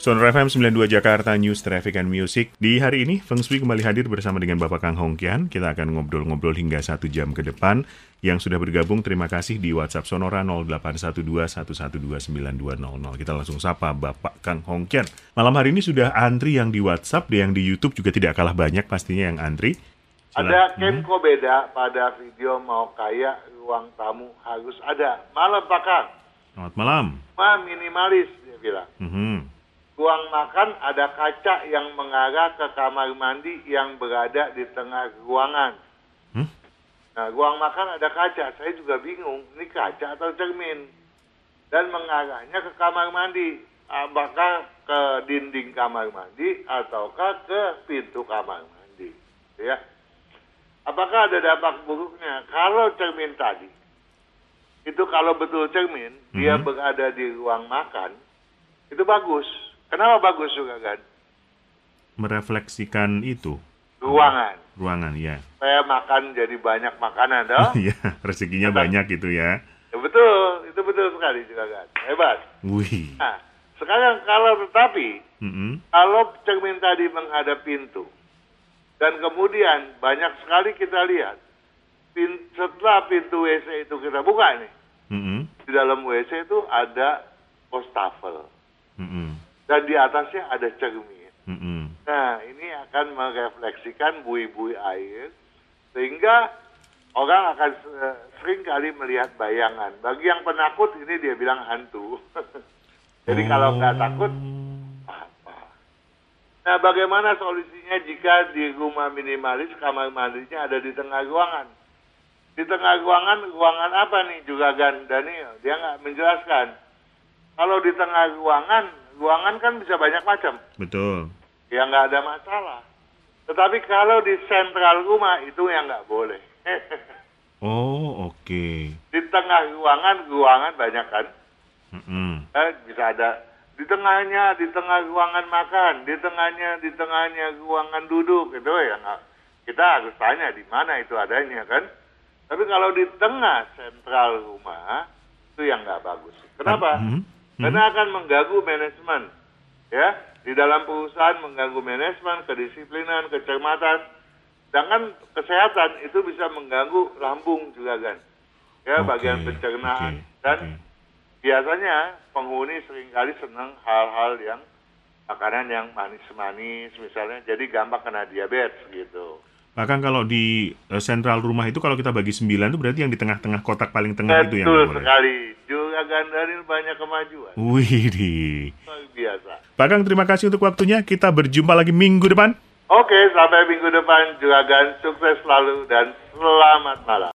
Sonora FM 92 Jakarta News Traffic and Music. Di hari ini, Feng Shui kembali hadir bersama dengan Bapak Kang Hongkian. Kita akan ngobrol-ngobrol hingga satu jam ke depan. Yang sudah bergabung, terima kasih di WhatsApp Sonora 0812-112-9200. Kita langsung sapa Bapak Kang Hongkian. Malam hari ini sudah antri yang di WhatsApp, yang di YouTube juga tidak kalah banyak pastinya yang antri. Ada Kemko beda pada video mau kaya, ruang tamu harus ada. Malam Pak Kang. Selamat malam. Ma minimalis, dia bilang. Mm -hmm ruang makan ada kaca yang mengarah ke kamar mandi yang berada di tengah ruangan. Hmm? Nah, ruang makan ada kaca. Saya juga bingung, ini kaca atau cermin. Dan mengarahnya ke kamar mandi. Apakah ke dinding kamar mandi ataukah ke pintu kamar mandi. Ya. Apakah ada dampak buruknya? Kalau cermin tadi, itu kalau betul cermin, -hmm. dia berada di ruang makan, itu bagus Kenapa bagus juga kan? Merefleksikan itu. Ruangan. Ruangan, ya. Saya makan jadi banyak makanan, dong. Iya, rezekinya Betul. banyak itu ya. ya. Betul, itu betul sekali juga kan. Hebat. Wih. Nah, sekarang kalau tetapi, mm -hmm. kalau cermin tadi menghadap pintu, dan kemudian banyak sekali kita lihat, pin, setelah pintu WC itu kita buka nih, mm -hmm. di dalam WC itu ada postafel. Mm -hmm dan di atasnya ada cermin. Mm -hmm. Nah, ini akan merefleksikan bui-bui air sehingga orang akan sering kali melihat bayangan. Bagi yang penakut ini dia bilang hantu. Jadi oh. kalau nggak takut apa? Nah, bagaimana solusinya jika di rumah minimalis kamar mandinya ada di tengah ruangan? Di tengah ruangan, ruangan apa nih juga Gan Daniel? Dia nggak menjelaskan. Kalau di tengah ruangan, ruangan kan bisa banyak macam. Betul. Ya nggak ada masalah. Tetapi kalau di sentral rumah itu yang nggak boleh. oh oke. Okay. Di tengah ruangan ruangan banyak kan. Mm -hmm. eh, bisa ada di tengahnya di tengah ruangan makan, di tengahnya di tengahnya ruangan duduk itu ya nggak. Kita harus tanya di mana itu adanya kan. Tapi kalau di tengah sentral rumah itu yang nggak bagus. Kenapa? Mm -hmm karena akan mengganggu manajemen. Ya, di dalam perusahaan mengganggu manajemen, kedisiplinan, kecermatan. Sedangkan kesehatan itu bisa mengganggu lambung juga kan. Ya, okay. bagian pencernaan okay. dan okay. biasanya penghuni sering kali senang hal-hal yang makanan yang manis-manis misalnya jadi gampang kena diabetes gitu. Bahkan kalau di uh, sentral rumah itu kalau kita bagi sembilan itu berarti yang di tengah-tengah kotak paling tengah Betul itu yang Betul sekali. Juga Gandarin banyak kemajuan. Wih, di. biasa. Bahkan terima kasih untuk waktunya. Kita berjumpa lagi minggu depan. Oke, sampai minggu depan. Juga Gan sukses selalu dan selamat malam.